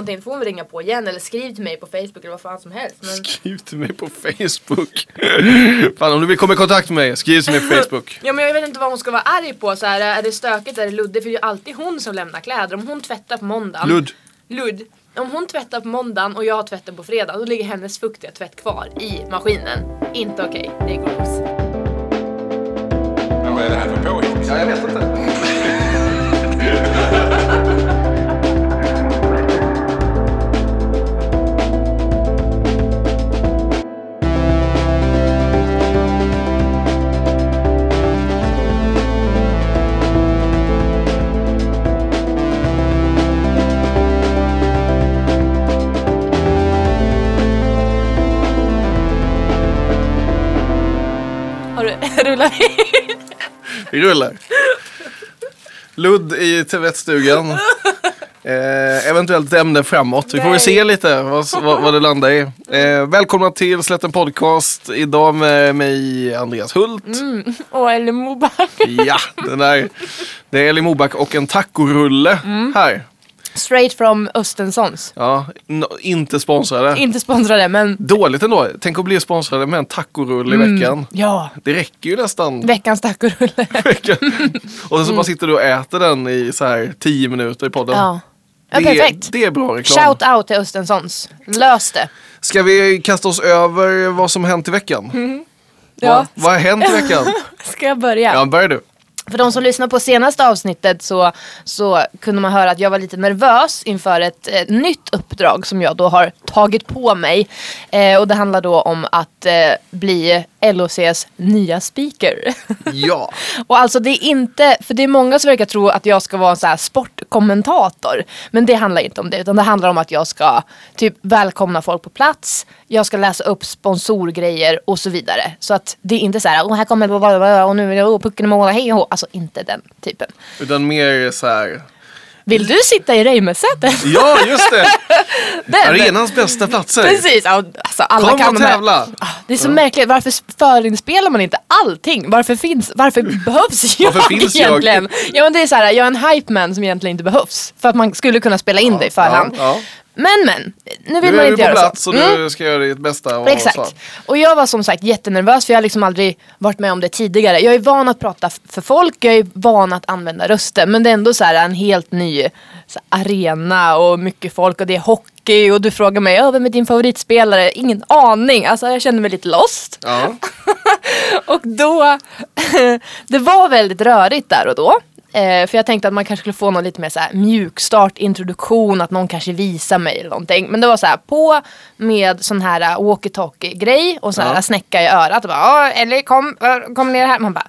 någonting då får hon väl ringa på igen eller skriv till mig på Facebook eller vad fan som helst. Men... Skriv till mig på Facebook. Fan om du vill komma i kontakt med mig, skriv till mig på Facebook. Ja men jag vet inte vad hon ska vara arg på. Så här, är det stökigt, är det luddigt? För det är ju alltid hon som lämnar kläder. Om hon tvättar på måndagen. Ludd. Ludd. Om hon tvättar på måndagen och jag har tvätten på fredag då ligger hennes fuktiga tvätt kvar i maskinen. Inte okej, det är gross. Men vad är det här för påhitt? Ja, jag vet inte. Du rullat Vi rullar. Ludd i tvättstugan. Eh, eventuellt ämne framåt. Vi får väl se lite vad, vad, vad det landar i. Eh, välkomna till Slätten Podcast. Idag med mig Andreas Hult. Och eller Moback. Ja, den där. Det är Elin Moback och en tacorulle här. Straight from Östensons. Ja, n- inte sponsrade. Inte sponsrade men Dåligt ändå. Tänk att bli sponsrade med en tacorulle i veckan. ja, Det räcker ju nästan. veckans tacorulle. veckan. Och så bara sitter du och äter den i så här 10 minuter i podden. ja. ja, det, perfekt. det är bra reklam. Shout out till Östensons. Lös det. Ska vi kasta oss över vad som hänt i veckan? Ja. Vad, vad har hänt i veckan? Ska jag börja? Ja, börjar du. För de som lyssnade på senaste avsnittet så, så kunde man höra att jag var lite nervös inför ett eh, nytt uppdrag som jag då har tagit på mig. Eh, och det handlar då om att eh, bli LOCs nya speaker. Ja. och alltså det är inte, för det är många som verkar tro att jag ska vara en så här sportkommentator. Men det handlar inte om det utan det handlar om att jag ska typ välkomna folk på plats. Jag ska läsa upp sponsorgrejer och så vidare. Så att det är inte så här, oh, här kommer och nu är det oh, pucken i mål, hej och hå." Alltså inte den typen. Utan mer så här. Vill du sitta i Reimersätet? Ja, just det. Den- Arenans bästa platser. Precis, ja, alltså alla Kom kan och tävla. Ah, Det är så märkligt, varför förinspelar man inte allting? Varför finns, varför behövs jag Varför finns jag? egentligen? Ja men det är så här, jag är en hype man som egentligen inte behövs. För att man skulle kunna spela in det i förhand. Ja, ja. Men men, nu vill Nu man är du inte på göra plats så. och Mm. du ska göra ditt bästa. Och Exakt. Så. Och jag var som sagt jättenervös för jag har liksom aldrig varit med om det tidigare. Jag är van att prata för folk, jag är van att använda rösten. Men det är ändå så här en helt ny så här, arena och mycket folk och det är hockey och du frågar mig "Ja, vem är din favoritspelare? Ingen aning. Alltså jag kände mig lite lost. Ja. Och då, det var väldigt rörigt där och då. Eh, för jag tänkte att man kanske skulle få någon lite mer så här mjukstart, introduktion, att någon kanske visar mig eller någonting. Men det var så här på med sån här uh, walkie-talkie grej och så här Ja. snäcka i örat. Och bara, "Ja, eller kom, kom ner här. Man bara,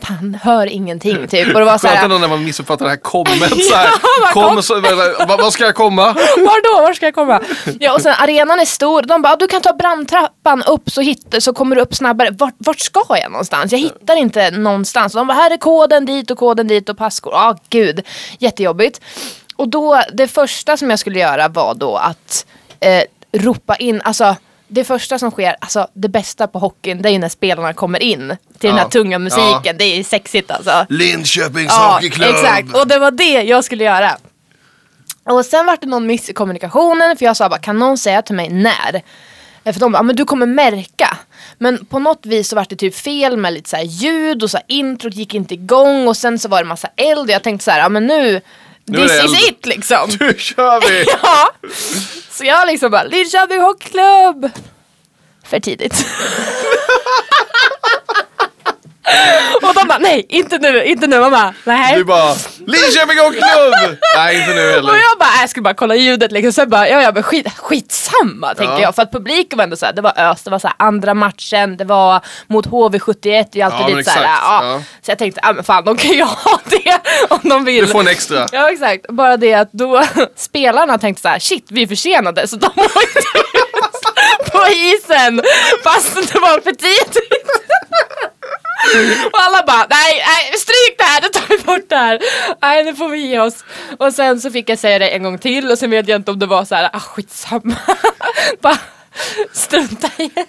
fan hör ingenting typ. Och det var så här, när man missuppfattar det här kommet. Så här. Ja, kom, kom- så, vad, vad ska jag komma? Var då? Var ska jag komma? Ja och sen arenan är stor. De bara, du kan ta brandtrappan upp så, hittar, så kommer du upp snabbare. Vart, vart ska jag någonstans? Jag hittar inte någonstans. De bara, här är koden dit och koden dit och passkod. Ja gud, jättejobbigt. Och då, det första som jag skulle göra var då att eh, ropa in, alltså det första som sker, alltså det bästa på hockeyn det är ju när spelarna kommer in till den här tunga musiken. Det är sexigt alltså. Linköpings Ja, Hockeyklubb. exakt. Och det var det jag skulle göra. Och sen var det någon miss i kommunikationen för jag sa bara, kan någon säga till mig när? Eh, För de bara, men du kommer märka. Men på något vis så var det typ fel med lite så här ljud och så här introt gick inte igång och sen så var det massa eld och jag tänkte så här, ja men nu, this det is eld. it liksom. Nu kör vi! ja. Så jag liksom bara, Linköping Hockeyklubb. För tidigt. och de bara, nej inte nu, inte nu. Man bara, nej. Du bara, Linköping Hockeyklubb! Nej, inte nu Och heller. jag bara, äh, jag skulle bara kolla ljudet liksom. Sen bara, ja, jag bara skit, skitsamma tänkte Ja. jag. För att publiken var ändå såhär, det var ös, det var såhär andra matchen, det var mot HV71, det är alltid Ja, men lite såhär, ja. Ja. Så jag tänkte, ja men fan de kan ju ha det om de vill. Du får en extra. Ja exakt, bara det att då spelarna tänkte så här: shit vi är försenade så de åkte ut på isen fast det var för tidigt. Och alla bara, nej, nej stryk det här, nu tar vi bort det här. Nej nu får vi ge oss. Och sen så fick jag säga det en gång till och sen vet jag inte om det var så här, ah skitsamma. bara strunta i det.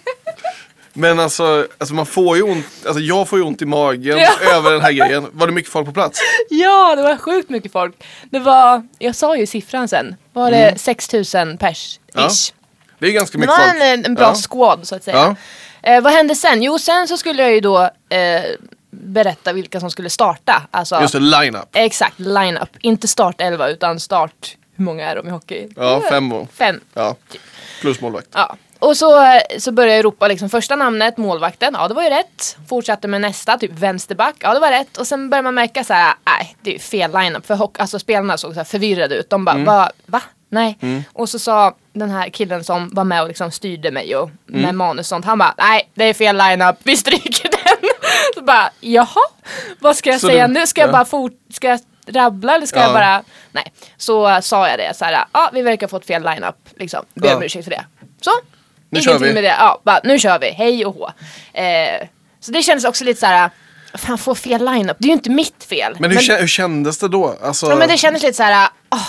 Men alltså, alltså man får ju ont, alltså jag får ju ont i magen Ja. över den här grejen. Var det mycket folk på plats? Ja, det var sjukt mycket folk. Det var, jag sa ju siffran sen, var det 6000 pers Mm. Ja, ish. Det är ganska Det mycket var folk. en, en bra Ja. squad så att säga. Ja. Eh, vad hände sen? Jo, sen så skulle jag ju då eh, berätta vilka som skulle starta. Alltså, Just det, line-up. Exakt, line-up. Inte startelva utan start, hur många är de i hockey? Ja, fem och, Fem. ja. Plus målvakt. Ja. Och så, så började jag ropa liksom första namnet, målvakten, ja det var ju rätt. Fortsatte med nästa, typ vänsterback, ja det var rätt. Och sen började man märka så här, nej det är fel lineup. För hock- alltså, spelarna såg så förvirrade ut. De bara, Mm. va? va? Nej. Och så sa den här killen som var med och liksom styrde mig och Mm. med manus och sånt, han bara, nej det är fel lineup, vi stryker den. så bara, jaha, vad ska jag Så säga du- nu? Ska jag ja. bara fort, ska jag rabbla eller ska Ja. jag bara, nej. Så sa jag det så här, ja vi verkar ha fått fel lineup, liksom. Ber Ja. om ursäkt för det. Så, Nu kör Ingenting vi. med det. Ja, bara, nu kör vi. Hej och hå. Eh, så det kändes också lite så här. Fan, få fel lineup. Det är ju inte mitt fel. Men hur, kä- hur kändes det då? Alltså, ja, men det kändes lite så här. åh,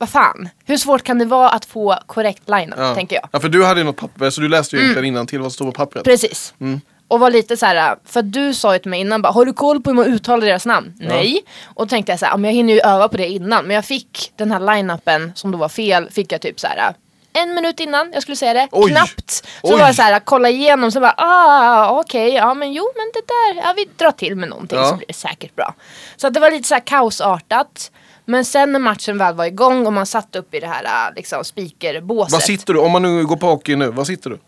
vad fan. Hur svårt kan det vara att få korrekt lineup, ja. tänker jag. Ja, för du hade ju något papper, så du läste ju egentligen innan till vad som stod på pappret. Precis. Mm. Och var lite så här, för du sa ju till mig innan bara, har du koll på hur man uttalar deras namn? Nej. Och då tänkte jag så här, ja, men jag hinner ju öva på det innan. Men jag fick den här line-upen som då var fel, fick jag typ så här en minut innan jag skulle säga det, Oj. knappt. Så Oj. var jag så här, kolla igenom, så bara, ah okej, ja men jo men det där, ja vi drar till med någonting Ja. så blir det säkert bra. Så det var lite så här kaosartat. Men sen när matchen väl var igång och man satt upp i det här äh, liksom speakerbåset. Var sitter du? Om man nu går på hockey nu, var sitter du?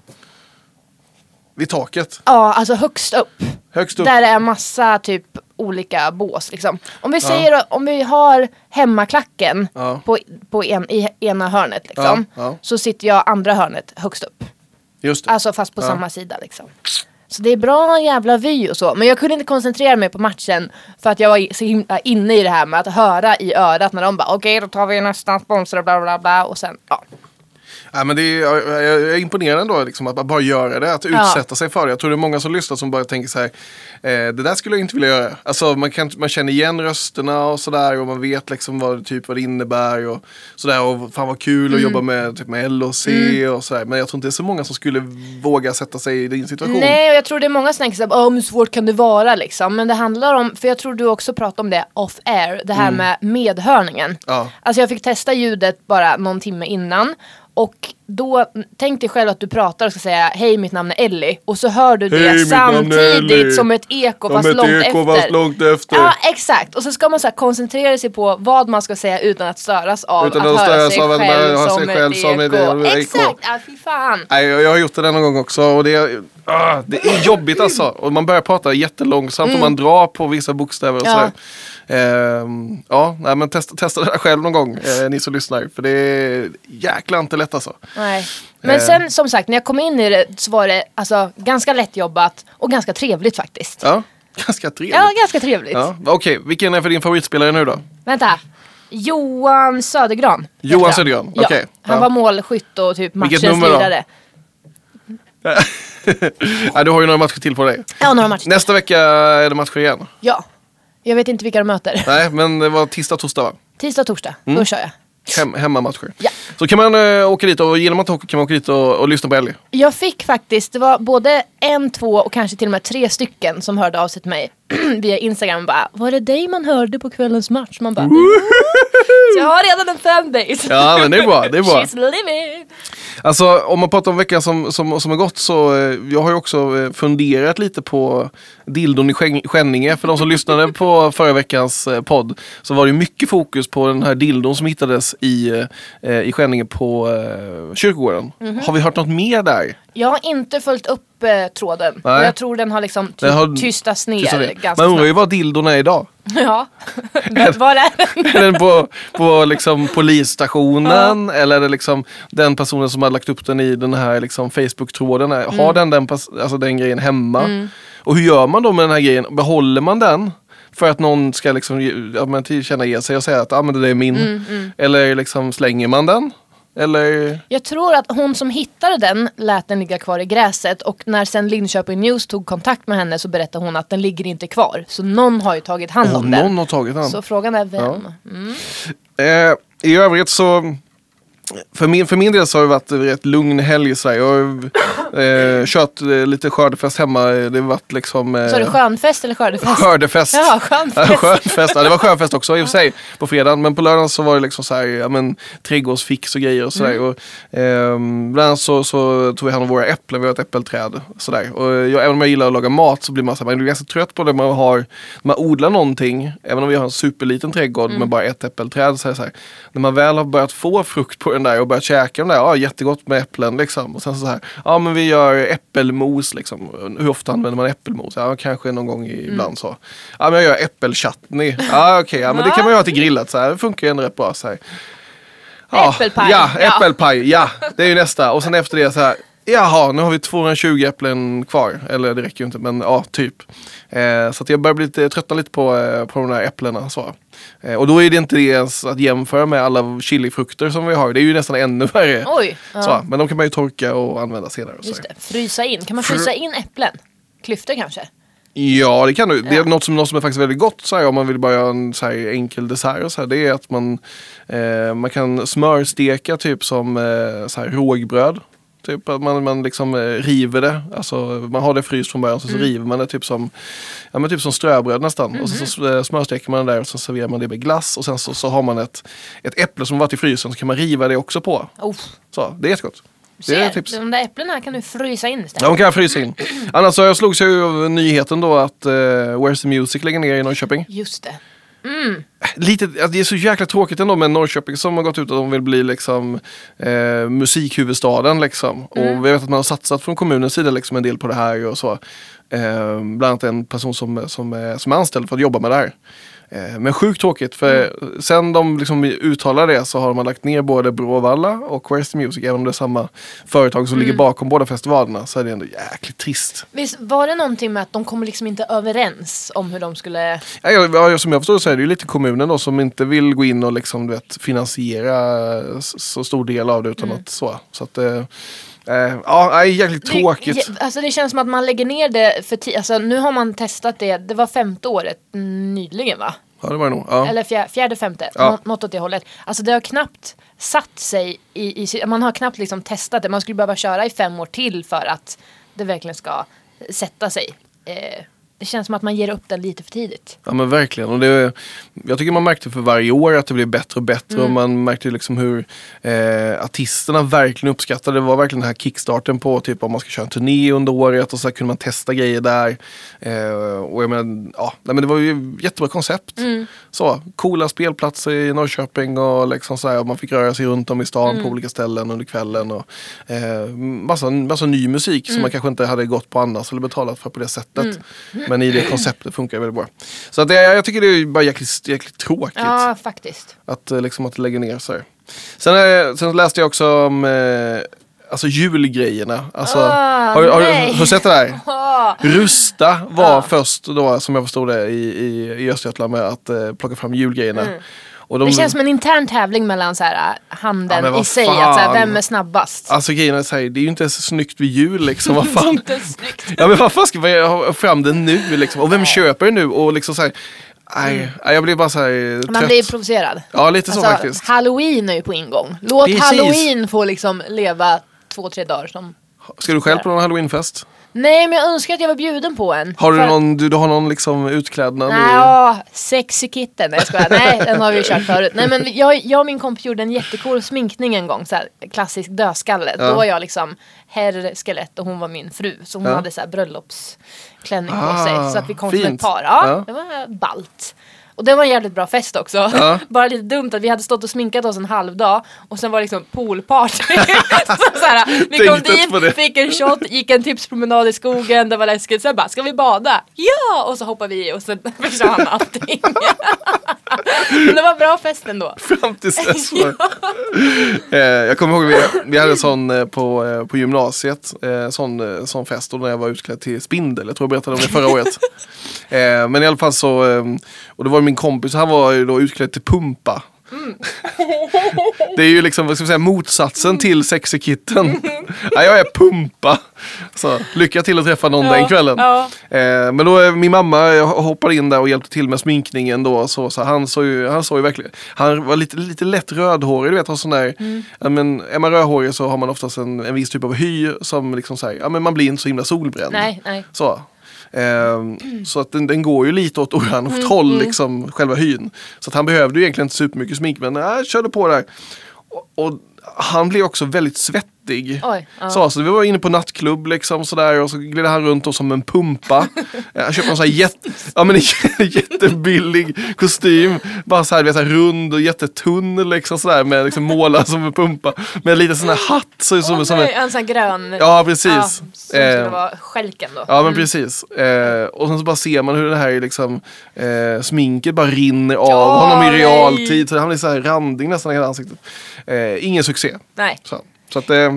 Vid taket? Ja, alltså högst upp. Högst upp? Där det är massa typ olika bås liksom. Om vi säger om vi har hemmaklacken Ja. på, på en, i ena hörnet liksom. Ja, ja. Så sitter jag andra hörnet högst upp. Just det. Alltså fast på Ja. samma sida liksom. Så det är bra jävla vy och så. Men jag kunde inte koncentrera mig på matchen för att jag var så himla inne i det här med att höra i örat när de bara okej då tar vi nästa sponsor och bla bla bla och sen ja. Ja, men det är, jag, jag är imponerad ändå liksom, att bara göra det, att Ja. utsätta sig för det. Jag tror det är många som lyssnar som bara tänker så här, eh, det där skulle jag inte vilja göra. Alltså man, kan, man känner igen rösterna och sådär och man vet liksom vad, typ, vad det innebär och sådär. Och fan vad kul Mm. att jobba med, typ, med LOC och sådär. Men jag tror inte det är så många som skulle våga sätta sig i din situation. Nej, och jag tror det är många som tänker såhär, "Åh, hur svårt kan det vara liksom? Men det handlar om, för jag tror du också pratade om det off air, det här med medhörningen. Mm. Ja. Alltså jag fick testa ljudet bara någon timme innan. Och då, tänk dig själv att du pratar och ska säga hej mitt namn är Ellie och så hör du det samtidigt som ett eko Som fast ett långt eko efter. fast långt efter. Ja exakt och så ska man så koncentrera sig på vad man ska säga utan att störas av Utan att, att höra sig av själv, som, sig själv ett som ett eko. Exakt, ja fy fan. Nej, jag har gjort det där någon gång också och det är, ah, det är jobbigt alltså. Och man börjar prata jättelångsamt och man drar på vissa bokstäver och Mm. Ja. sådär. Ehm, ja, nej, men testa, testa det där själv någon gång, eh, ni som lyssnar. För det är jäkla inte lätt alltså. Nej. Men Eh. sen som sagt när jag kom in i det så var det alltså, ganska lättjobbat och ganska trevligt faktiskt. Ja, ganska trevligt. Ja, ganska trevligt. Ja, Okej, vilken är för din favoritspelare nu då? Vänta. Johan Södergran. Johan han. Södergran, Ja. okej. Han Ja. var målskytt och typ matchens lirare. ja, du har ju några matcher till på dig. Ja, några matcher. Nästa vecka är det matcher igen. Ja. Jag vet inte vilka de möter. Nej, men det var tisdag, torsdag va? Tisdag, torsdag. Mm. Då kör jag. Hem, hemmamatcher. Ja. Så kan man äh, åka dit och genom att åka kan man åka dit och, och lyssna på Ellie. Jag fick faktiskt, det var både en, två och kanske till och med tre stycken som hörde av sig till mig via Instagram och bara Var det dig man hörde på kvällens match? Man bara Så jag har redan en fanbase. Ja, men det är bra. Det är bra. She's living. Alltså om man pratar om veckan som, som, som har gått så eh, jag har ju också eh, funderat lite på dildon i Skän- Skänninge. För de som lyssnade på förra veckans eh, podd så var det mycket fokus på den här dildon som hittades i, eh, i Skänninge på eh, kyrkogården. Mhm. Har vi hört något mer där? Jag har inte följt upp eh, tråden. Nej. Jag tror den har liksom ty- Den har- tystats ner Just det. ganska Man undrar ju snabbt. vad dildon är idag. Ja. Men Var är den? Är den på, på liksom polisstationen eller är det liksom den personen som har lagt upp den i den här liksom Facebook-tråden? Har Mm. den den, pas- alltså den grejen hemma? Och hur gör man då med den här grejen? Behåller man den? För att någon ska liksom, ge- ja, men tillkännage sig och säga att ah, men det där är min. Mm, Eller liksom slänger man den? Eller? Jag tror att hon som hittade den lät den ligga kvar i gräset och när sen Linköping News tog kontakt med henne så berättade hon att den ligger inte kvar. Så någon har ju tagit hand Oh, om den. någon har tagit den. Så frågan är vem? Eh, I övrigt så för min, för min del så har det varit en rätt lugn helg. Så här. Jag Eh, kört eh, lite skördefest hemma. Det har varit liksom... Eh, Så är det skönfest eller skördefest? Skördefest. Ja, skönfest. skönfest. Ja, det var skönfest också i och för sig på fredagen. Men på lördagen så var det liksom så här, ja, men, trädgårdsfix och grejer och sådär. Mm. Och, ehm, bland annat så, så tog vi hand om våra äpplen, vi har ett äppelträd. Sådär. Och jag, även om jag gillar att laga mat så blir man, så här, man blir ganska trött på det man har, man odlar någonting. Även om vi har en superliten trädgård Mm. med bara ett äppelträd. Så är det så här, när man väl har börjat få frukt på den där och börjat käka den där, ja jättegott med äpplen liksom. Och sen så här, ja men vi gör äppelmos liksom. Hur ofta använder man äppelmos? Ja kanske någon gång Mm. ibland så. Ja men jag gör äppelchutney. Ja okej, ja men det kan man göra till grillat så här. Det funkar ju ändå rätt bra så här. Äppelpaj. Ja, Ja. äppelpaj. Ja, det är ju nästa. Och sen efter det så här. Jaha, nu har vi 220 äpplen kvar. Eller det räcker ju inte, men ja, typ. Eh, så jag börjar bli lite, tröttna lite på, eh, på de där äpplena. Så. Eh, och då är det inte det ens att jämföra med alla chilifrukter som vi har. Det är ju nästan ännu värre. Oj. Ja. Så, men de kan man ju torka och använda senare. Och så. Just det. Frysa in. Kan man frysa in äpplen? Klyftor kanske? Ja det kan du. Det är Ja. något som, något som är faktiskt väldigt gott så här, om man vill bara göra en så här, enkel dessert. Och så här, det är att man, eh, man kan smörsteka typ som eh, så här, rågbröd. Typ att man, man liksom eh, river det. Alltså, man har det fryst från början så, så river man det typ som, ja, men typ som ströbröd nästan. Och så, så eh, smörsteker man det där och så serverar man det med glass. Och sen så, så har man ett, ett äpple som varit i frysen så kan man riva det också på. Oh, Så, det är jättegott. Det är tips. de där äpplena kan du frysa in istället. Ja, de kan jag frysa in. Annars så jag slogs jag ju av nyheten då att uh, Where's the Music lägger ner i Norrköping. Just det. Lite, alltså, det är så jäkla tråkigt ändå med Norrköping som har gått ut att de vill bli liksom eh, musikhuvudstaden liksom. Och vi vet att man har satsat från kommunens sida liksom en del på det här och så. Eh, bland annat en person som, som, som är anställd för att jobba med det här. Eh, men sjukt tråkigt för sen de liksom uttalar det så har man lagt ner både Bråvalla och Where's the Music. Även om det är samma företag som ligger bakom båda festivalerna så är det ändå jäkligt trist. Visst var det någonting med att de kommer liksom inte överens om hur de skulle... Ja, ja, som jag förstår så är det ju lite kommunen då som inte vill gå in och liksom, vet, finansiera så stor del av det utan Mm. att så. Så att, eh, ja, nej, jäkligt tråkigt. Det, alltså det känns som att man lägger ner det för tid. Alltså nu har man testat det. Det var femte året nyligen va? Ja, det var det nog. Ja. Eller fjär, fjärde, femte. Ja. Nå, något åt det hållet. Alltså det har knappt satt sig i, i... Man har knappt liksom testat det. Man skulle behöva köra i fem år till för att det verkligen ska sätta sig. Eh, det känns som att man ger upp den lite för tidigt. Ja men verkligen. Och det, jag tycker man märkte för varje år att det blev bättre och bättre. Mm. Och man märkte liksom hur eh, artisterna verkligen uppskattade det. var verkligen den här kickstarten på typ om man ska köra en turné under året och så kunde man testa grejer där. Eh, och jag menar, ja, nej, men det var ju jättebra koncept. Mm. Så, coola spelplatser i Norrköping och liksom så här, och man fick röra sig runt om i stan Mm. på olika ställen under kvällen. Och, eh, massa, massa ny musik Mm. som man kanske inte hade gått på annars eller betalat för på det sättet. Men i det konceptet funkar det väldigt bra. Så att det, jag tycker det är bara jäkligt, jäkligt tråkigt Ja, faktiskt. att, eh, liksom, att det lägger ner sig. Sen, eh, sen läste jag också om eh, alltså julgrejerna. Alltså, Ah, har, har, har du sett det där? Ah. Rusta var Ja. först då, som jag förstod det, i, i, i Östergötland med att eh, plocka fram julgrejerna. Och de, Mm. Det känns som en intern tävling mellan så här, Ja, handeln men vad i sig. fan. Att, så här, vem är snabbast? Alltså grejen är så här, det är ju inte ens snyggt vid jul liksom. Vad fan? Inte snyggt. Ja men vad fan ska vi ha fram det nu liksom? Och vem köper det nu? Och liksom så här, nej, nej, jag blir bara så här trött. Man blir provocerad. Ja lite så Alltså, faktiskt. Halloween är ju på ingång. Låt Precis. halloween få liksom leva två, tre dagar. Som... Ska du själv på någon halloweenfest? Nej men jag önskar att jag var bjuden på en. Har du För- någon, du, du har någon liksom utklädnad? Nej, i- ja, sexy kitten. Nej, jag skojar. Nej, den har vi ju kört förut. Nej, men jag, jag och min kompis gjorde en jättecool sminkning en gång. Så här, klassisk dödskalle. Ja. Då var jag liksom herr skelett och hon var min fru. Så hon Ja. hade så här bröllopsklänning på Ah, sig. Så att vi kom som fint. ett par. Ja, Ja. det var ballt. Och det var en jävligt bra fest också. Ja. Bara lite dumt att vi hade stått och sminkat oss en halv dag och sen var det liksom poolparty. så så här, vi kom dit, fick en shot, gick en tipspromenad i skogen, det var läskigt. Sen bara, ska vi bada? Ja! Och så hoppade vi i och sen försvann allting. Men det var bra fest ändå. Fram tills dess. var- eh, jag kommer ihåg vi, vi hade en sån eh, på, eh, på gymnasiet, sån, sån fest och när jag var utklädd till spindel. Jag tror jag berättade om det förra året. Men i alla fall så, och det var min kompis, han var ju då utklädd till pumpa. Det är ju liksom vad ska säga, motsatsen till sexy kitten. ja, jag är pumpa. Så, lycka till att träffa någon den kvällen. Ja. Eh, men då är min mamma hoppade in där och hjälpte till med sminkningen då. Så, så han såg ju, han såg ju verkligen, han var lite, lite lätt rödhårig, du vet, har sån där, Mm. ja, men är man rödhårig så har man oftast en, en viss typ av hy som liksom säger, ja men man blir inte så himla solbränd. Nej, nej. Så. Ehm, så att den, den går ju lite åt orange Mm, håll, liksom, själva hyn. Så att han behövde ju egentligen inte supermycket smink, men jag körde på där. Och, och han blev också väldigt svettig. Oj, ja. Så, så vi var inne på nattklubb liksom sådär och så gled han runt och som en pumpa. Jag köpte en sån här jätte, ja, men en jättebillig kostym. Bara så här, vet, så här rund och jättetunn liksom sådär med liksom målad som en pumpa. Med lite sån här hatt. Så, som, Åh, som nej, en, en sån här grön. ja precis. Ja, som skulle Eh, vara skälken då. Ja men precis. Eh, och sen så bara ser man hur det här liksom, eh, sminket bara rinner av Ja, honom i nej. realtid. Så han blir så här randig nästan i hela ansiktet. Eh, ingen succé. Nej. Så, så att, eh,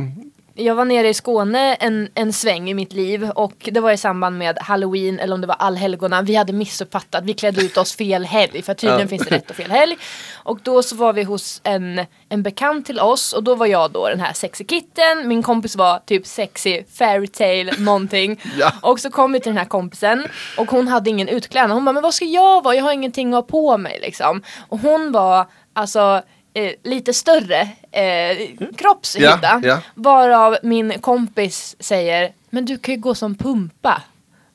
Jag var nere i Skåne en, en sväng i mitt liv och det var i samband med halloween eller om det var allhelgona. Vi hade missuppfattat, vi klädde ut oss fel helg för tydligen Ja. finns det rätt och fel helg. Och då så var vi hos en, en bekant till oss och då var jag då den här sexy kitten, min kompis var typ sexy fairytale någonting. Ja. Och så kom vi till den här kompisen och hon hade ingen utklädnad. Hon bara, men vad ska jag vara? Jag har ingenting att ha på mig liksom. Och hon var alltså eh, lite större eh, kroppshydda. Ja, ja. Varav min kompis säger, men du kan ju gå som pumpa.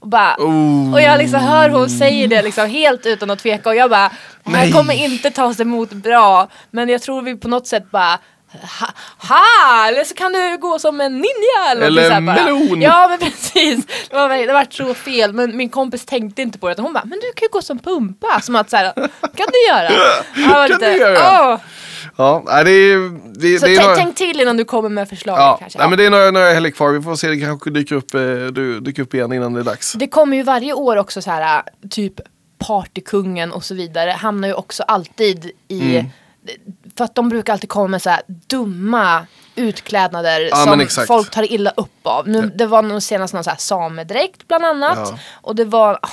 Och, bara, Oh. och jag liksom hör hon säger det liksom helt utan att tveka och jag bara, det här kommer inte tas emot bra. Men jag tror vi på något sätt bara Ha, ha! Eller så kan du gå som en ninja eller, Eller melon. Ja men precis. Det var, det var så fel men min kompis tänkte inte på det. Hon bara, men du kan ju gå som pumpa. Som att så här, kan du göra? Kan lite, du göra? "Åh." ja, det är, det, Så det är tänk, några, tänk till innan du kommer med förslag ja, kanske. nej, men det är några, några helger kvar. Vi får se, det kanske dyker upp, eh, du, dyker upp igen innan det är dags. Det kommer ju varje år också så här typ partykungen och så vidare hamnar ju också alltid i Mm. För att de brukar alltid komma med så här dumma utklädnader Ja, men som folk tar illa upp av. Nu, Det var nog senast någon så här samedräkt bland annat. Ja. Och det var oh,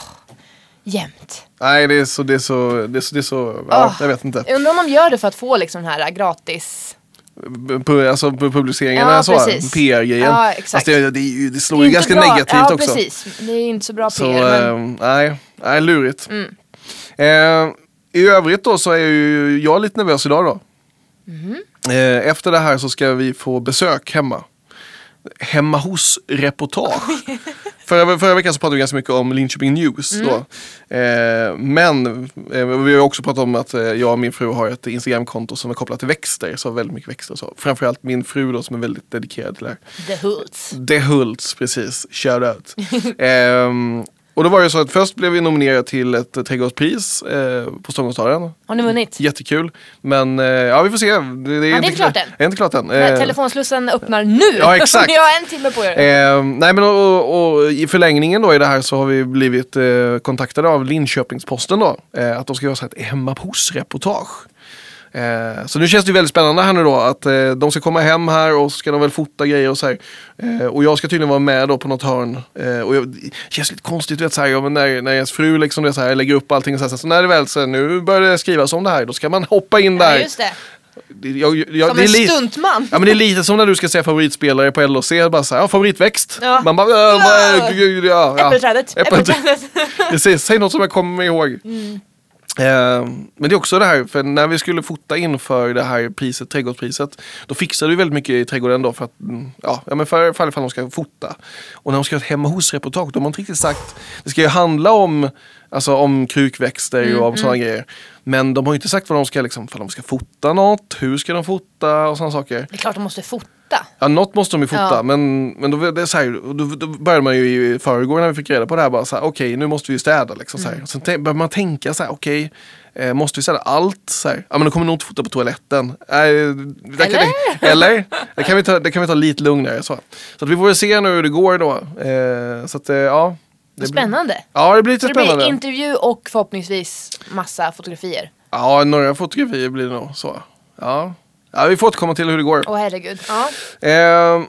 jämt. Nej, det är så, det är så, det är så, det är så ja, Ah. jag vet inte. Jag undrar om de gör det för att få liksom den här gratis Pu- Alltså pu- publiceringarna, Ja, så, precis. PR-grejen. Ja, exakt. Fast det, det, det slår Det ju ganska bra. negativt ja, också. precis. Det är inte så bra Så PR. men... Mm. eh, nej, nej, lurigt. Eh, I övrigt då så är ju jag lite nervös idag då. Eh, efter det här så ska vi få besök hemma. Hemma hos-reportage. förra, förra veckan så pratade vi ganska mycket om Linköping News. Mm. Då. Eh, men eh, vi har också pratat om att eh, jag och min fru har ett Instagramkonto som är kopplat till växter. Så väldigt mycket växter. och Så. Framförallt min fru då som är väldigt dedikerad till det här. The Hoods. The Hults, precis. Shout out. Och då var det så att först blev vi nominerade till ett trädgårdspris eh, på Stångåstaden. Har ni vunnit? Jättekul. Men eh, ja, vi får se. Det, det är, inte klart än. Det är inte klart än. Eh, telefonslussen öppnar nu! ja, exakt. Ni har en timme på er. Eh, nej men och, och, i förlängningen då i det här så har vi blivit eh, kontaktade av Linköpingsposten då. Eh, att de ska göra så här ett hemma hos-reportage. Eh, så nu känns det väldigt spännande här nu då att eh, de ska komma hem här och så ska de väl fota grejer och så här. Eh, och jag ska tydligen vara med då på något hörn. Eh, och jag, det känns lite konstigt du vet så här, ja, men när, när ens fru liksom det så här, lägger upp allting och så, här, så när det väl så här, nu börjar det skrivas om det här då ska man hoppa in där. Ja, just det. Jag, jag, Som en stuntman. Ja men det är lite som när du ska säga favoritspelare på LHC, bara så här, ja, favoritväxt. Ja. Man bara, äh, ja, ja. Äppelträdet. Äppelträdet. Äppelträdet. Precis, säg något som jag kommer ihåg. Mm. Eh, men det är också det här, för när vi skulle fota inför det här priset, trädgårdspriset, då fixade vi väldigt mycket i trädgården då för att, mm, ja, men för, för ifall de ska fota. Och när de ska göra ett hemma hos-reportage, då har man inte riktigt sagt, det ska ju handla om, alltså om krukväxter Mm, och om sådana grejer. Men de har ju inte sagt vad de ska, liksom, de ska fota något, hur ska de fota och sådana saker. Det är klart de måste fota. Ja, något måste de ju fota, Ja. men, men då, det är så här, då, då började man ju i förrgår när vi fick reda på det här, bara så här, okej nu måste vi ju städa. Liksom, så här. Sen te- börjar man tänka så här, okej, eh, måste vi städa allt? Så här, ja men då kommer nog inte fota på toaletten. Eh, Kan det, eller? Det kan, vi ta, det kan vi ta lite lugnare. Så, så att vi får väl se nu hur det går då. Eh, så att, eh, ja. Det blir- Spännande. Ja, det blir lite Så det blir spännande. intervju och förhoppningsvis massa fotografier. Ja, några fotografier blir det nog så. Ja. ja, vi får återkomma till hur det går. Åh herregud. Ja. Eh,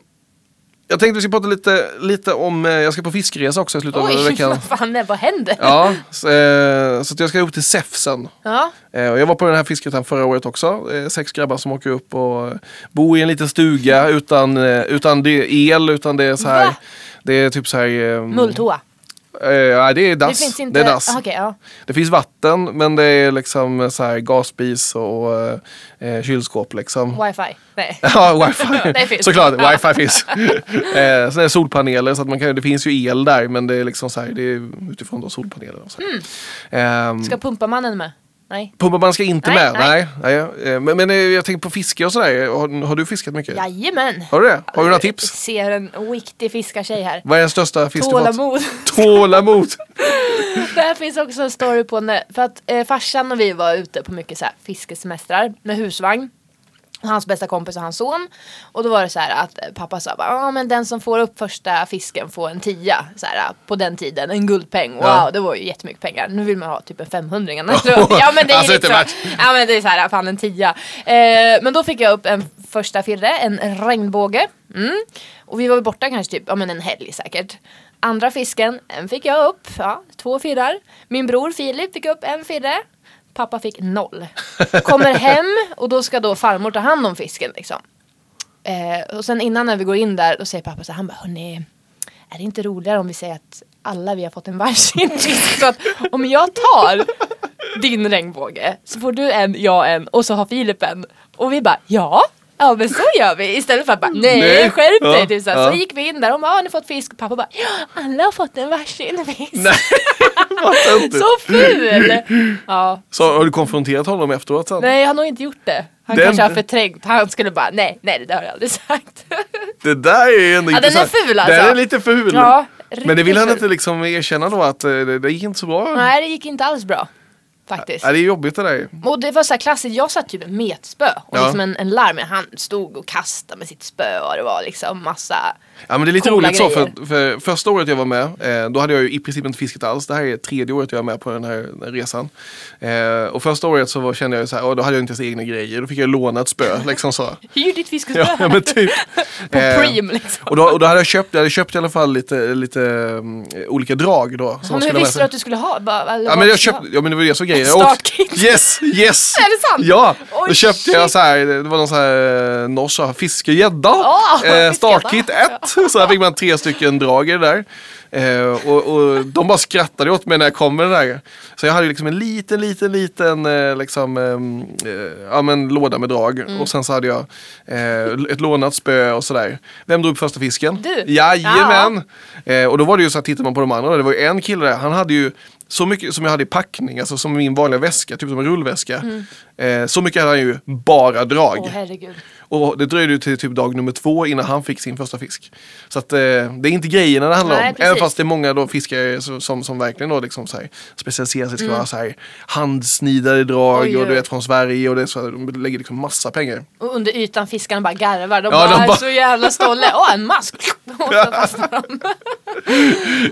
Jag tänkte vi ska prata lite, lite om, eh, jag ska på fiskeresa också i slutet av Oj, veckan. vad fan, vad händer? Ja, så, eh, så att jag ska upp till Säfsen. Ja. Eh, och jag var på den här fiskeresan förra året också. Eh, sex grabbar som åker upp och bor i en liten stuga utan, eh, utan det är el, utan det är så här. Va? Det är typ så här. Eh, Mulltoa. Eh, det är dass. Det finns inte... Det är dass. Ah, okej, ja. Det finns vatten men det är liksom så här gasspis och eh, kylskåp liksom. Wifi. Nej. Ja, wifi. Det finns. Såklart, Ja. wifi finns. eh, sen är det solpaneler så att man kan, det finns ju el där men det är liksom så här, det är utifrån då solpaneler. Och så. Ehm, Ska pumpamannen med? Nej. Pumpamannen ska inte Nej, med, nej. nej. eh, Men, men eh, jag tänker på fiske och sådär. Har, har du fiskat mycket? Jajamän. Har du det? Har du några Jag tips? ser en riktig fiskartjej här. Vad är den största fisk du fått? Tålamod. Tålamod! Det här finns också en story på när, för att eh, farsan och vi var ute på mycket så här fiskesemestrar med husvagn. Hans bästa kompis och hans son. Och då var det så här att pappa sa ja men den som får upp första fisken får en tia. Så här, på den tiden, en guldpeng. Wow, Ja. det var ju jättemycket pengar. Nu vill man ha typ en 500 annars så- Ja men det är Alltså, liksom, ja men det är så här, fan en tia. Eh, men då fick jag upp en första firre, en regnbåge. Mm. Och vi var borta kanske typ, ja men en helg säkert. Andra fisken, en fick jag upp, ja, två firrar. Min bror Filip fick upp en firre. Pappa fick noll. Kommer hem och då ska då farmor ta hand om fisken liksom. Eh, och sen innan när vi går in där, då säger pappa så här, han bara, hörni, är det inte roligare om vi säger att alla vi har fått en varsin fisk? Så att om jag tar din regnbåge så får du en, jag en och så har Filip en. Och vi bara, ja. Ja men så gör vi istället för att bara nej, Nej. skärp dig. Ja, typ så, ja. så gick vi in där och bara, har ni fått fisk? Pappa bara, ja alla har fått en varsin fisk. Nej. Så ful! Ja. Så har du konfronterat honom efteråt sen? Nej jag har nog inte gjort det. Han Den- kanske har förträngt. Han skulle bara, nej, nej det har jag aldrig sagt. Det där är ändå Ja, den är intressant. ful, alltså. Den är lite ful. Ja, Men det vill han inte liksom erkänna då att eh, det, det gick inte så bra? Nej det gick inte alls bra. Faktiskt. Ja, det är jobbigt det där. Och det var så här klassiskt, jag satt typ med metspö och Ja. liksom en, en larm, han stod och kastade med sitt spö och det var liksom massa Ja men det är lite roligt så grejer. för, för första året jag var med eh, då hade jag ju i princip inte fiskat alls. Det här är tredje året jag är med på den här, den här resan. Eh, och första året så var, kände jag ju så här, då hade jag inte ens egna grejer. Då fick jag låna ett spö liksom så. Hyr ditt fiskespö Ja, ja men typ. på Eh, Preem liksom. Och då, och då hade jag köpt, jag hade köpt i alla fall lite, lite um, olika drag då. Som men hur visste du att du skulle ha? Bara, Ja men jag köpte, ja men det var det som grejen. Jag startkit. Yes, yes! Är det sant? Ja, Oj, då köpte jag shit. så här, det var någon så här eh, norsk så fiskegädda. Åh, eh, startkit 1. Så här fick man tre stycken drag i det där. Eh, och, och de bara skrattade åt mig när jag kom med det där. Så jag hade liksom en liten, liten, liten eh, liksom, ehm, eh, ja, men, låda med drag. Mm. Och sen så hade jag eh, ett lånat spö och sådär. Vem drog upp första fisken? Du. Jajamän! Eh, och då var det ju så att tittar man på de andra, det var ju en kille där, han hade ju så mycket som jag hade i packning, alltså som min vanliga väska, typ som en rullväska. Eh, så mycket hade han ju bara drag. Mm. Åh herregud. Och det dröjde ju till typ dag nummer två innan han fick sin första fisk. Så att eh, det är inte grejerna det handlar Nej, om. precis. Även fast det är många då fiskare som, som, som verkligen då liksom så här, specialiserar sig. Ska vara så här handsnidade drag Mm. Oj, och du vet från Sverige och det är så här, de lägger liksom massa pengar. Och under ytan fiskarna bara garvar. De Ja, bara, de är bara- så jävla stolta. Åh en mask! Och så fastnar de.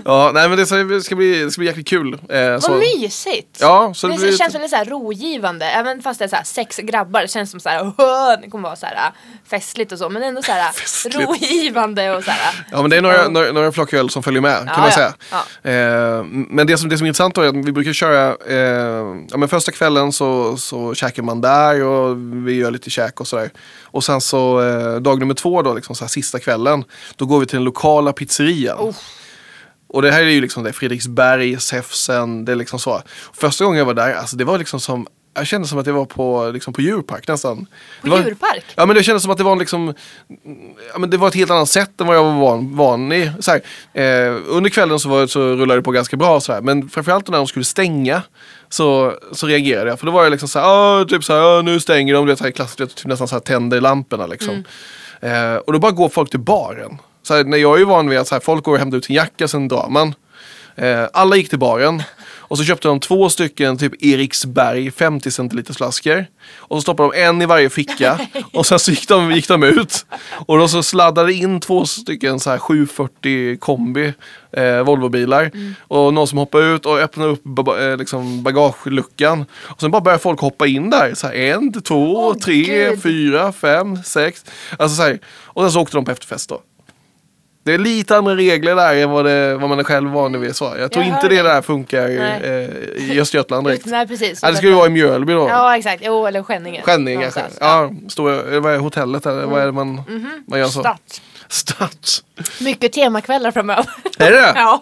Ja, nej men det ska, bli, det ska bli jäkligt kul. Eh, så, Vad mysigt! Ja, så det, det blir- känns väldigt så här rogivande, även fast det är så här sex grabbar. Det känns som så här, "Åh, det kommer vara så här äh, festligt och så, men ändå så här Festligt. rogivande och så här. Ja men det är några, några, några flock öl som följer med kan Ja, man säga. Ja. Eh, men det som, det som är intressant då är att vi brukar köra, eh, ja men första kvällen så, så käkar man där och vi gör lite käk och sådär. Och sen så eh, dag nummer två då, liksom så sista kvällen, då går vi till den lokala pizzerian. Oh. Och det här är ju liksom det, Fredriksberg, Säfsen, det är liksom så. Första gången jag var där, alltså det var liksom som jag kände som att jag var på, liksom på djurpark nästan. På var, djurpark? Ja men det kändes som att det var liksom ja, men Det var ett helt annat sätt än vad jag var van, van i. Så här, eh, under kvällen så, var, så rullade det på ganska bra så här, men framförallt när de skulle stänga så, så reagerade jag. För då var jag liksom så här, "Ah, typ så här, "Ah, nu stänger de, det är så här klassiskt, vet, typ nästan så här tänder lamporna liksom. Eh, och då bara går folk till baren. Så här, när jag är ju van vid att så här, folk går och hämtar ut sin jacka, sen drar man. Eh, alla gick till baren. Och så köpte de två stycken typ Eriksberg 50 centiliters flaskor. Och så stoppade de en i varje ficka. och sen så gick de, gick de ut. Och då så sladdade in två stycken så här 740 kombi eh, Volvobilar. Och någon som hoppade ut och öppnade upp ba eh, liksom bagageluckan. Och sen bara började folk hoppa in där. Så här, en, två, Åh, tre, Gud. fyra, fem, sex. Alltså så här. Och sen så åkte de på efterfest då. Det är lite andra regler där än vad, det, vad man är själv van vid. Så jag tror Jag inte det där funkar eh, i Östergötland direkt. Nej precis. Nej, det skulle vara i Mjölby då. Ja exakt, jo eller Skänninge. Skänninge kanske. Ja, står, eh, vad är hotellet eller vad är det man, man gör så? Start. Stats. Mycket temakvällar framöver. Är det ja.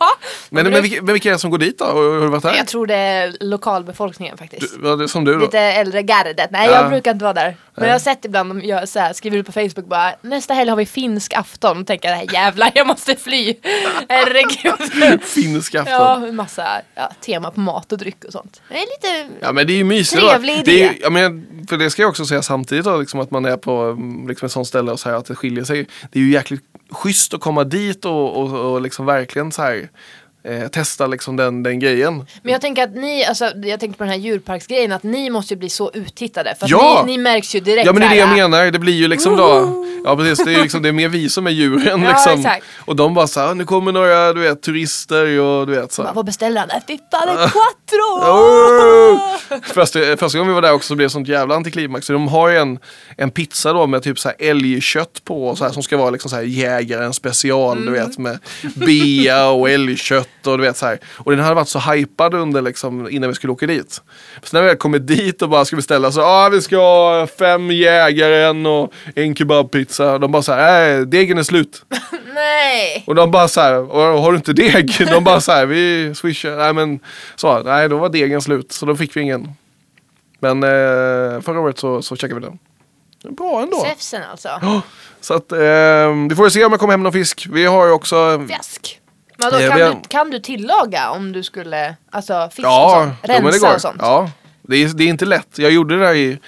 Men, men, vilka, men vilka är det som går dit då? Har har du varit där? Jag tror det är lokalbefolkningen faktiskt. Du, är det som du då? Lite äldre gardet. Nej Ja. jag brukar inte vara där. Men jag har sett ibland de gör så här, skriver ut på Facebook bara nästa helg har vi finsk afton. Och tänker jag jävlar jag måste fly. Herregud. Finsk afton. ja, Ja. massa ja, tema på mat och dryck och sånt. Det är lite men det är ju mysigt Trevlig då. Det är, idé. ju- jag menar, för det ska jag också säga samtidigt då, liksom att man är på mm, liksom ett sånt ställe och här att det skiljer sig. Det är ju jäkligt schysst att komma dit och, och, och liksom verkligen så här eh, testa liksom den, den grejen. Men jag tänker att ni, alltså, jag tänkte på den här djurparksgrejen, att ni måste ju bli så uttittade. För Ja! ni, ni märks ju direkt Ja men det är det jag menar, det blir ju liksom då Ja precis, det är, liksom, det är mer vi som är djuren Ja, liksom. exakt. Och de bara såhär, nu kommer några du vet, turister och du vet så. Bara. Vad beställer han? Äh, Fy fan, en quattro! Oh! Första, första gången vi var där också så blev det sånt jävla antiklimax. Så de har ju en, en pizza då med typ så här älgkött på så här, som ska vara liksom så här jägaren special du vet med bea och älgkött och du vet så här. Och den hade varit så hypad under liksom innan vi skulle åka dit. Så när vi väl kommer dit och bara ska beställa så ja ah, vi ska ha fem jägaren och en kebabpizza. De bara så här, nej degen är slut. Nej! Och de bara så här, "Och har du inte deg? De bara så här, vi swishar. Nej men så, nej då var degen slut så då fick vi ingen. Men eh, förra året så, så checkade vi den. Bra ändå. Säfsen alltså. Ja, Så att eh, vi får se om jag kommer hem någon fisk. Vi har ju också Fjäsk. Men då, Eh, kan, vi har- du, kan du tillaga om du skulle, alltså fisk och Ja, sånt? men det Rensa går. och sånt? Ja, det är, det är inte lätt. Jag gjorde det där i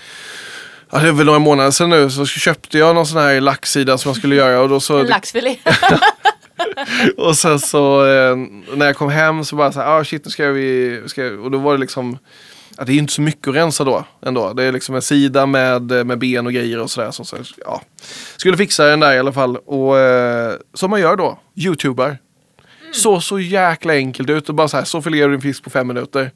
Ja, det är väl några månader sedan nu så köpte jag någon sån här laxsida som jag skulle göra och då så En laxfilé. Och sen så eh, när jag kom hem så bara så här, ah shit nu ska vi, ska, och då var det liksom Ja, det är ju inte så mycket att rensa då ändå. Det är liksom en sida med, eh, med ben och grejer och sådär. Så, så, ja. Skulle fixa den där i alla fall. Och eh, som man gör då, youtubar. Så så jäkla enkelt ut och bara så här, så filerar du din fisk på fem minuter.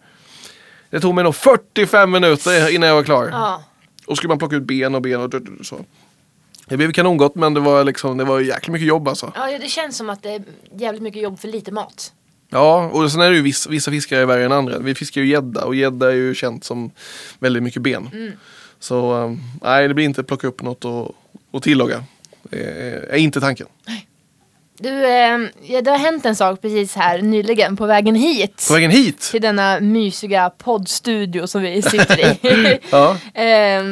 Det tog mig nog 45 minuter innan jag var klar. ja. Och skulle man plocka ut ben och ben och så. Det blev kanongott men det var liksom, det var jäkligt mycket jobb alltså. ja, det känns som att det är jävligt mycket jobb för lite mat. Ja, och sen är det ju vissa, vissa fiskare är värre än andra. Vi fiskar ju gädda och gädda är ju känt som väldigt mycket ben. Mm. Så um, nej, det blir inte plocka upp något och, och tillaga. Det är inte tanken. Du, eh, ja, det har hänt en sak precis här nyligen på vägen hit. På vägen hit! Till denna mysiga poddstudio som vi sitter i. Ja, eh,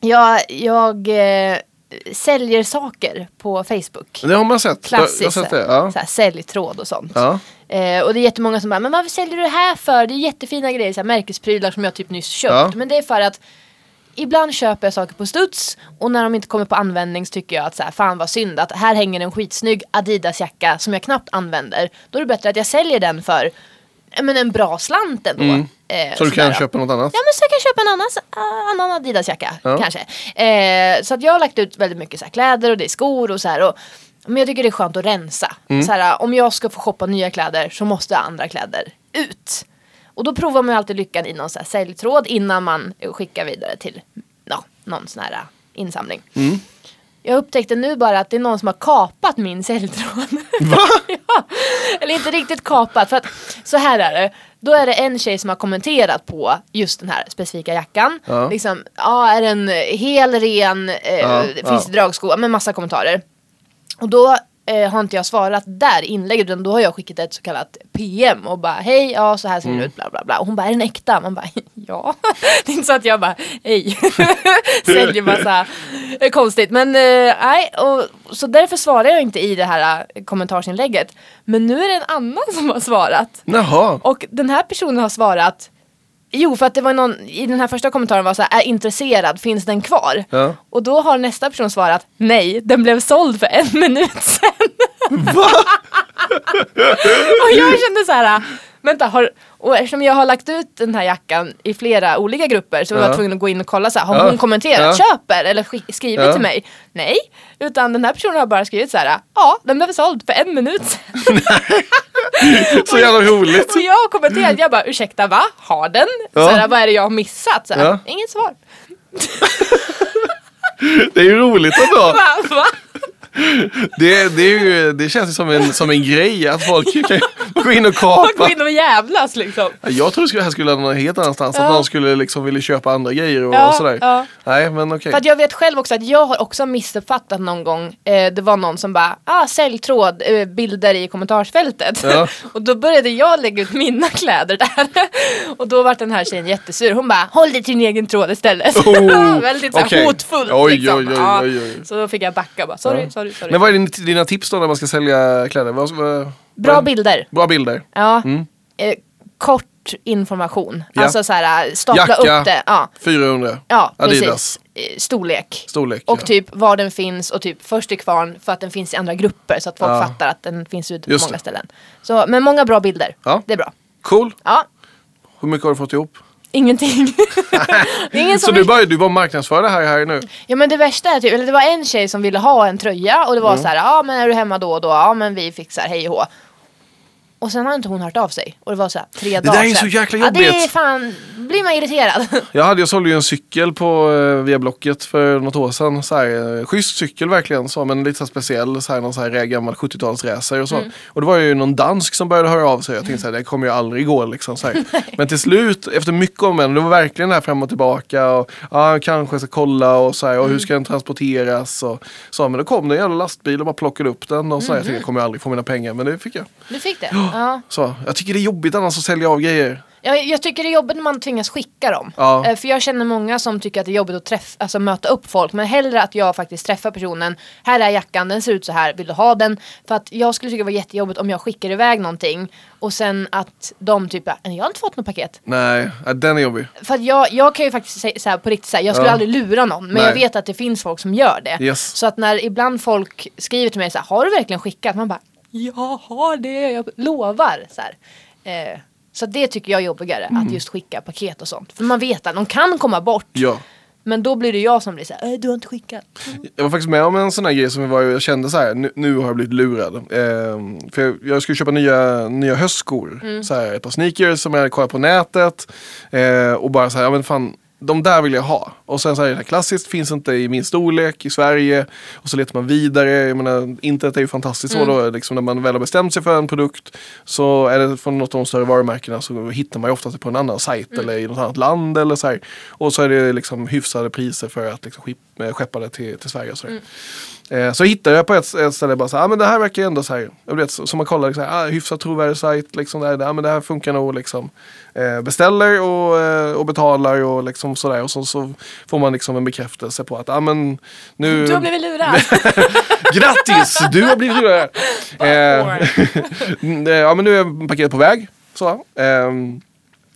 jag jag eh, säljer saker på Facebook. det har man sett. Klassiskt. Jag har sett det. Ja. Så här, säljtråd och sånt. Ja. Eh, och det är jättemånga som bara, men varför säljer du det här för? Det är jättefina grejer, så här, märkesprylar som jag typ nyss köpt. Ja. Men det är för att ibland köper jag saker på studs och när de inte kommer på användning så tycker jag att så här, fan vad synd att här hänger en skitsnygg Adidas-jacka som jag knappt använder. Då är det bättre att jag säljer den för men en bra slant ändå. Eh, Mm. Så du kan sådär. köpa något annat? Ja men så jag kan köpa en annan, ah, annan Adidas-jacka Ja. kanske. Eh, så att jag har lagt ut väldigt mycket så här, kläder och det är skor och så här. Och, men jag tycker det är skönt att rensa. Mm. Så här, om jag ska få shoppa nya kläder så måste andra kläder ut. Och då provar man ju alltid lyckan i någon så här säljtråd innan man skickar vidare till ja, någon sån här eh, insamling. Mm. Jag upptäckte nu bara att det är någon som har kapat min säljtråd. Va? ja. Eller inte riktigt kapat för att så här är det. Då är det en tjej som har kommenterat på just den här specifika jackan. Ja. Liksom, ja är den hel, ren, eh, Ja, finns det dragskor, med massa kommentarer. Och då eh, har inte jag svarat där inlägget utan då har jag skickat ett så kallat PM och bara hej, ja så här ser det Mm. ut, bla bla bla. Och hon bara, är den äkta? Man bara, ja. det är inte så att jag bara, hej, säljer massa eh, konstigt. Men eh, nej, och, så därför svarar jag inte i det här eh, kommentarsinlägget. Men nu är det en annan som har svarat. Jaha. Och den här personen har svarat Jo, för att det var någon i den här första kommentaren var så här, är intresserad, finns den kvar? Ja. Och då har nästa person svarat, nej, den blev såld för en minut sedan. Va? och jag kände så här, vänta, har, och eftersom jag har lagt ut den här jackan i flera olika grupper så var jag Ja. tvungen att gå in och kolla så här, har hon kommenterat, köper eller sk- skrivit till mig? Nej, utan den här personen har bara skrivit så här, ja, den blev såld för en minut sedan. Så jävla roligt. Och jag har kommenterat, jag bara ursäkta va? Har den? Så här, vad är det jag har missat? Så här. Inget svar. Det är ju roligt ändå. Va? va? Det, det, är ju, det känns ju som en, som en grej att folk kan gå in och Man går kapa. in och jävlas liksom. Jag trodde det här skulle landa någon helt annanstans. Att Ja. någon skulle liksom vilja köpa andra grejer och, Ja, och sådär. ja. Nej men okej. För att jag vet själv också att jag har också missuppfattat någon gång. Eh, det var någon som bara, ah säljtråd, eh, bilder i kommentarsfältet. Och då började jag lägga ut mina kläder där. och då var den här tjejen jättesur. Hon bara, håll dig till din egen tråd istället. Oh, Väldigt så här okej. hotfullt Oj, liksom. oj, oj, oj, oj. Så då fick jag backa bara, sorry, Ja. Sorry, sorry. Men vad är din, dina tips då när man ska sälja kläder? Vad, vad, Bra vad- bilder. Bra bilder. Ja. Mm. Eh, kort information. Ja. Alltså så här, stapla Jacka. upp det. Ja, 400. ja precis. Eh, Storlek. Storlek. Och ja. typ var den finns och typ först till kvarn för att den finns i andra grupper så att folk Ja. fattar att den finns ute på Just många det. ställen. Så, men många bra bilder. Det är bra. Cool. Ja, Hur mycket har du fått ihop? Ingenting. ingen Så du bara, du bara marknadsför det här, här nu? Ja men det värsta är typ, eller det var en tjej som ville ha en tröja och det var Mm. så här, ja men är du hemma då och då? Ja men vi fixar, hej och hå. Och sen har inte hon hört av sig. Och det var så här, tre dagar där är sedan. så jäkla Ja det är jobbigt. fan, blir man irriterad. Jag, hade, jag sålde ju en cykel på eh, via Blocket för något år sedan. Så här, eh, schysst cykel verkligen, så, men lite så här speciell. Så här, någon så här gammal 70-talsracer och så. Mm. Och det var ju någon dansk som började höra av sig. Jag tänkte så här, det kommer ju aldrig gå liksom. Så här. Men till slut, efter mycket om en, det var verkligen det här fram och tillbaka. Och, ja, kanske ska kolla och så här, och Mm. hur ska den transporteras? Och, så, men då kom det en jävla lastbil och bara plockade upp den. Och så här, jag Mm. tänkte, jag kommer ju aldrig få mina pengar, men det fick jag. Du fick det? Ja. Så, jag tycker det är jobbigt annars att sälja av grejer. Jag, jag tycker det är jobbigt när man tvingas skicka dem. Ja. Eh, För jag känner många som tycker att det är jobbigt att träffa, alltså möta upp folk. Men hellre att jag faktiskt träffar personen. Här är jackan, den ser ut så här, vill du ha den? För att jag skulle tycka det var jättejobbigt om jag skickar iväg någonting. Och sen att de typ, bara, jag har inte fått något paket. Nej, ja, den är jobbig. För att jag, jag kan ju faktiskt säga så här, på riktigt säga, jag skulle Ja. aldrig lura någon. Men Nej. jag vet att det finns folk som gör det. Yes. Så att när ibland folk skriver till mig så här, har du verkligen skickat? Man bara, jag har det, jag lovar. Så. Eh, så det tycker jag är jobbigare, Mm. att just skicka paket och sånt. För man vet att de kan komma bort. Ja. Men då blir det jag som blir så här, "Äh, du har inte skickat. Jag var faktiskt med om en sån här grej som var, jag kände så här, nu, nu har jag blivit lurad. Ehm, för jag, jag skulle köpa nya, nya höstskor. Så här, ett par sneakers som jag kollat på nätet. Eh, och bara så här, ja men fan, de där vill jag ha. Och sen så här, det här klassiskt finns inte i min storlek i Sverige. Och så letar man vidare. Jag menar, internet är ju fantastiskt så då. Liksom, när man väl har bestämt sig för en produkt. Så är det från något av de större varumärkena så hittar man ju oftast på en annan sajt eller i något annat land. Eller så här. Och så är det liksom hyfsade priser för att liksom, eh, skeppa det till, till Sverige. Och så, där. Eh, så hittade jag på ett, ett ställe bara så här, ah, men det här verkar ju ändå så här, jag vet, så, så man kollar liksom, ah, hyfsat trovärdig sajt, liksom, det, här, ah, men det här funkar nog liksom. Eh, beställer och, eh, och betalar och liksom sådär och så, så får man liksom en bekräftelse på att ah, men nu, Du har blivit lurad. grattis, du har blivit lurad. Eh, ja men nu är paketet på väg. Så, ehm,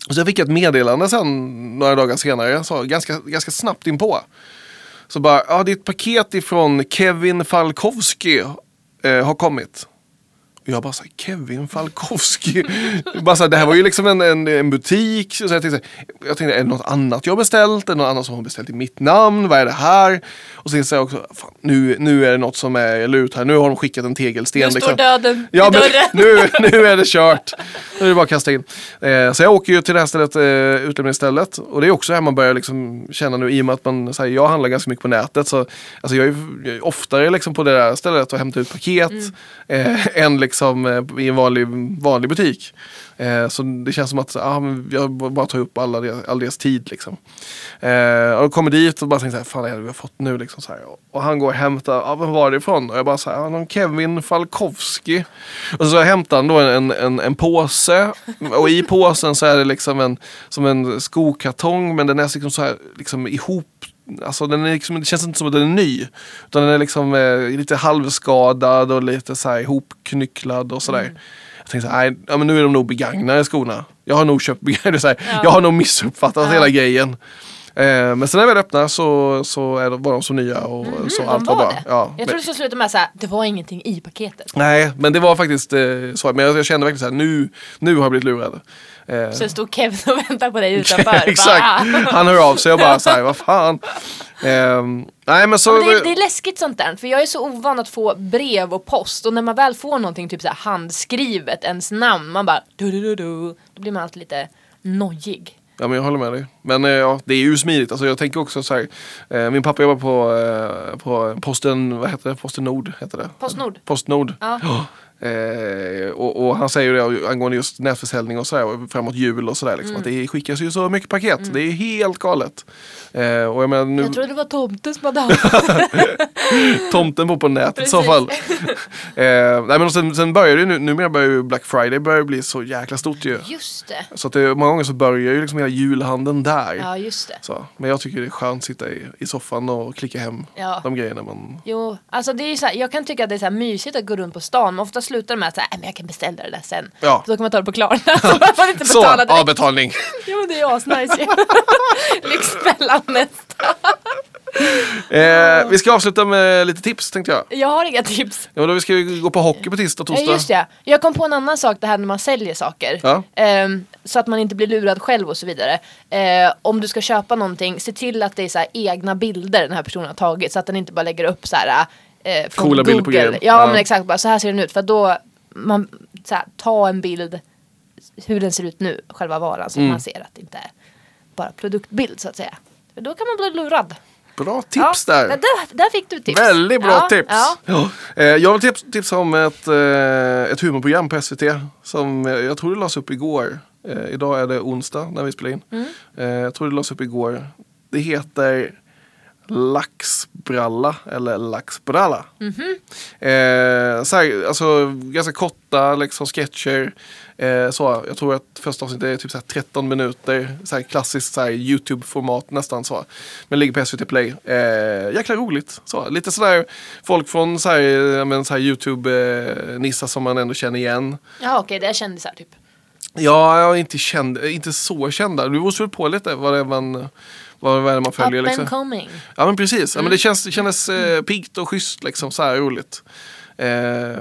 och så fick jag ett meddelande sen några dagar senare, så ganska, ganska snabbt inpå. Så bara, ja är ett paket ifrån Kevin Falkowski eh, har kommit. Jag bara såhär, Kevin Falkowski. bara så det här var ju liksom en, en, en butik. Så jag, tänkte, jag tänkte, är det något annat jag har beställt? Är det något annat som har beställt i mitt namn? Vad är det här? Och så tänkte jag också, fan, nu, nu är det något som är lut här. Nu har de skickat en tegelsten. Nu står liksom. döden Ja, men dörren. nu, nu är det kört. Nu är det bara att kasta in. Eh, så jag åker ju till det här stället, eh, utlämningsstället. Och det är också här man börjar liksom känna nu i och med att man, så jag handlar ganska mycket på nätet. Så, alltså jag, är, jag är oftare liksom på det där stället och hämtar ut paket eh, än liksom liksom eh, i en vanlig, vanlig butik. Eh, så det känns som att ah, men jag bara tar upp alla deras, all deras tid. Liksom. Eh, och kommer dit och bara tänker så här, fan vad är det vi har fått nu? Liksom, så här. Och han går och hämtar, ah, vem var det ifrån? Och jag bara så här, ah, någon Kevin Falkowski. Och så hämtar han då en, en, en påse. Och i påsen så är det liksom en, som en skokartong men den är liksom så här liksom ihop Alltså den är liksom, det känns inte som att den är ny. Utan den är liksom eh, lite halvskadad och lite så här ihopknycklad och sådär. Jag tänkte så här, nej, ja, men nu är de nog begagnade skorna. Jag har nog köpt begagnade, så här, jag har nog missuppfattat hela grejen. Eh, men sen när jag väl öppnade så, så är de, var de så nya och så de allt var var bra. Ja, Jag men- tror det skulle sluta med såhär, det var ingenting i paketet. Nej, men det var faktiskt eh, så. Men jag, jag kände verkligen så här, nu, nu har jag blivit lurad. Eh, Så stod Kevin och väntade på dig utanför. Exakt, han hör av sig och bara så här, vad fan. Ehm, nej men så... Men det, är, det är läskigt sånt där, för jag är så ovan att få brev och post och när man väl får någonting typ så här handskrivet, ens namn, man bara du, du, du, du, då blir man alltid lite nojig. Ja, men jag håller med dig. Men eh, ja, det är ju smidigt. Alltså, jag tänker också så här. Eh, min pappa jobbar på, eh, på posten, vad heter det? Posten Nord heter det. Postnord. Postnord. Ja. Eh, och, och han säger det angående just nätförsäljning och sådär framåt jul och sådär. Mm. Liksom, Att det skickas ju så mycket paket. Det är helt galet. Eh, och jag menar, nu, Jag trodde det var tomten som hade haft tomten bor på nätet i så fall. eh, nej, men och sen, sen börjar det ju nu, numera börjar ju Black Friday börjar bli så jäkla stort ju. Just det. Så att det, många gånger så börjar ju liksom hela julhandeln där. Ja, just det. Så, men jag tycker det är skönt att sitta i, i soffan och klicka hem Ja. de grejerna man... Jo, alltså det är ju så här, jag kan tycka att det är så här mysigt att gå runt på stan men ofta slutar med att här, "Nej, men jag kan beställa det där sen. Ja. Så då kan man ta det på Klarna så man får inte Så, betala direkt. avbetalning! Jo men det är ju asnice. Lyxfällan nästa. Eh, vi ska avsluta med lite tips tänkte jag. Jag har inga tips. Ja, då vi ska ju gå på hockey på tisdag och Ja, torsdag. just det. Jag kom på en annan sak det här när man säljer saker. Ja. Ehm, så att man inte blir lurad själv och så vidare. Eh, om du ska köpa någonting, se till att det är så egna bilder den här personen har tagit. Så att den inte bara lägger upp så här eh, från Coola bilder på Google. grejen. Ja, Ja. men exakt, bara så här ser den ut. För då, man, så här, ta en bild hur den ser ut nu, själva varan. Så Mm. man ser att det inte är bara produktbild så att säga. För då kan man bli lurad. Bra tips ja, där. Där, där fick du tips. Väldigt bra ja, tips. Ja. Ja. Eh, jag vill tips, tipsa om ett, eh, ett humorprogram på SVT som eh, jag tror det lades upp igår. Eh, idag är det onsdag när vi spelar in. Mm. Eh, jag tror det lades upp igår. Det heter Laxbralla eller Laxbralla. Mhm. Eh, så här, alltså, ganska korta liksom, sketcher. Eh, så, jag tror att första avsnittet är typ så här 13 minuter. Så här, klassiskt så YouTube-format nästan så. Men ligger på SVT Play. Eh, jäkla roligt. Så, lite sådär folk från så här, men, så YouTube-nissar som man ändå känner igen. Ja okej, det är kändisar typ. Ja, jag är inte, känd, inte så kända. Du måste väl på lite vad det är man, vad, vad är det man följer. Up Liksom. and coming. Ja men precis, ja, men det känns, det kändes eh, piggt och schysst liksom, så här roligt. Eh,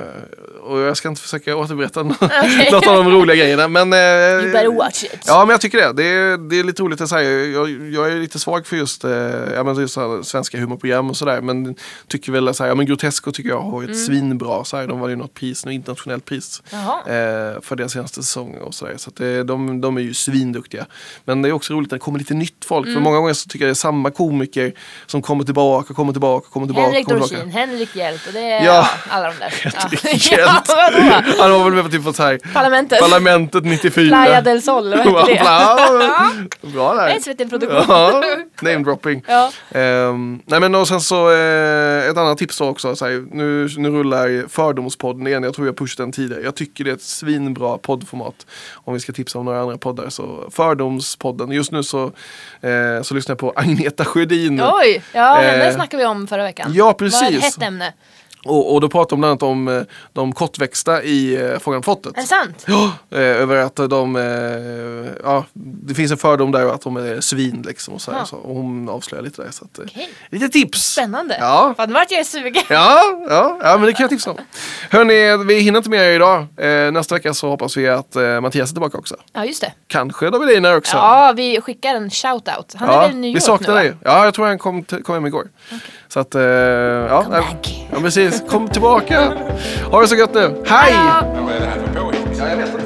och jag ska inte försöka återberätta nå- något av de roliga grejerna men... Eh, You better watch it. Ja men jag tycker det. Det är, det är lite roligt att säga. Jag, jag är lite svag för just, eh, ja, men just här, svenska humorprogram och sådär. Men tycker väl så här, ja, men Grotesco tycker jag har varit svinbra. Så här, de var ju något pris, något internationellt pris. Eh, för deras senaste säsong och sådär. Så att det, de, de är ju svinduktiga. Men det är också roligt när det kommer lite nytt folk. Mm. För många gånger så tycker jag det är samma komiker som kommer tillbaka, kommer tillbaka, kommer tillbaka. Henrik kommer Dorsin, tillbaka. Henrik Hjelt och det är Ja. ja. Alla de där. Ja. Ja, vadå? Han var väl med på typ så här, Parlamentet. Parlamentet 94. Playa del Sol, vad heter det? Bra där. SVT-produktion. Ja, name dropping. Ja. Ehm, nej men och sen så eh, ett annat tips då också. Så här, nu, nu rullar Fördomspodden igen. Jag tror jag pushat den tidigare. Jag tycker det är ett svinbra poddformat. Om vi ska tipsa om några andra poddar. Så Fördomspodden. Just nu så, eh, så lyssnar jag på Agneta Sjödin. Oj, ja henne Eh, snackade vi om förra veckan. ja, precis. ett hett ämne. Och, och då pratar de bland annat om eh, de kortväxta i eh, Fången på fortet. Är det sant? Ja, eh, över att de, eh, ja, det finns en fördom där att de är svin liksom och så, här, Ja. så och hon avslöjar lite där. Så att, Okej. Lite tips! Spännande. Ja. Fan, nu vart jag sugen. Ja, ja, ja, men det kan jag tipsa om. Hörni, vi hinner inte mer idag. Nästa vecka så hoppas vi att Mattias är tillbaka också. Ja, just det. Kanske David Einar också. Ja, vi skickar en shout-out. Han är Ja, väl i New vi York saknar nu, va? dig. Ja, jag tror han kom, kom hem igår. Så att, eh, ja. Come eh, back. Ja, precis. Kom tillbaka. Ha det så gött nu. Hej! Ja, vad är det här för påhitt? Ja, jag vet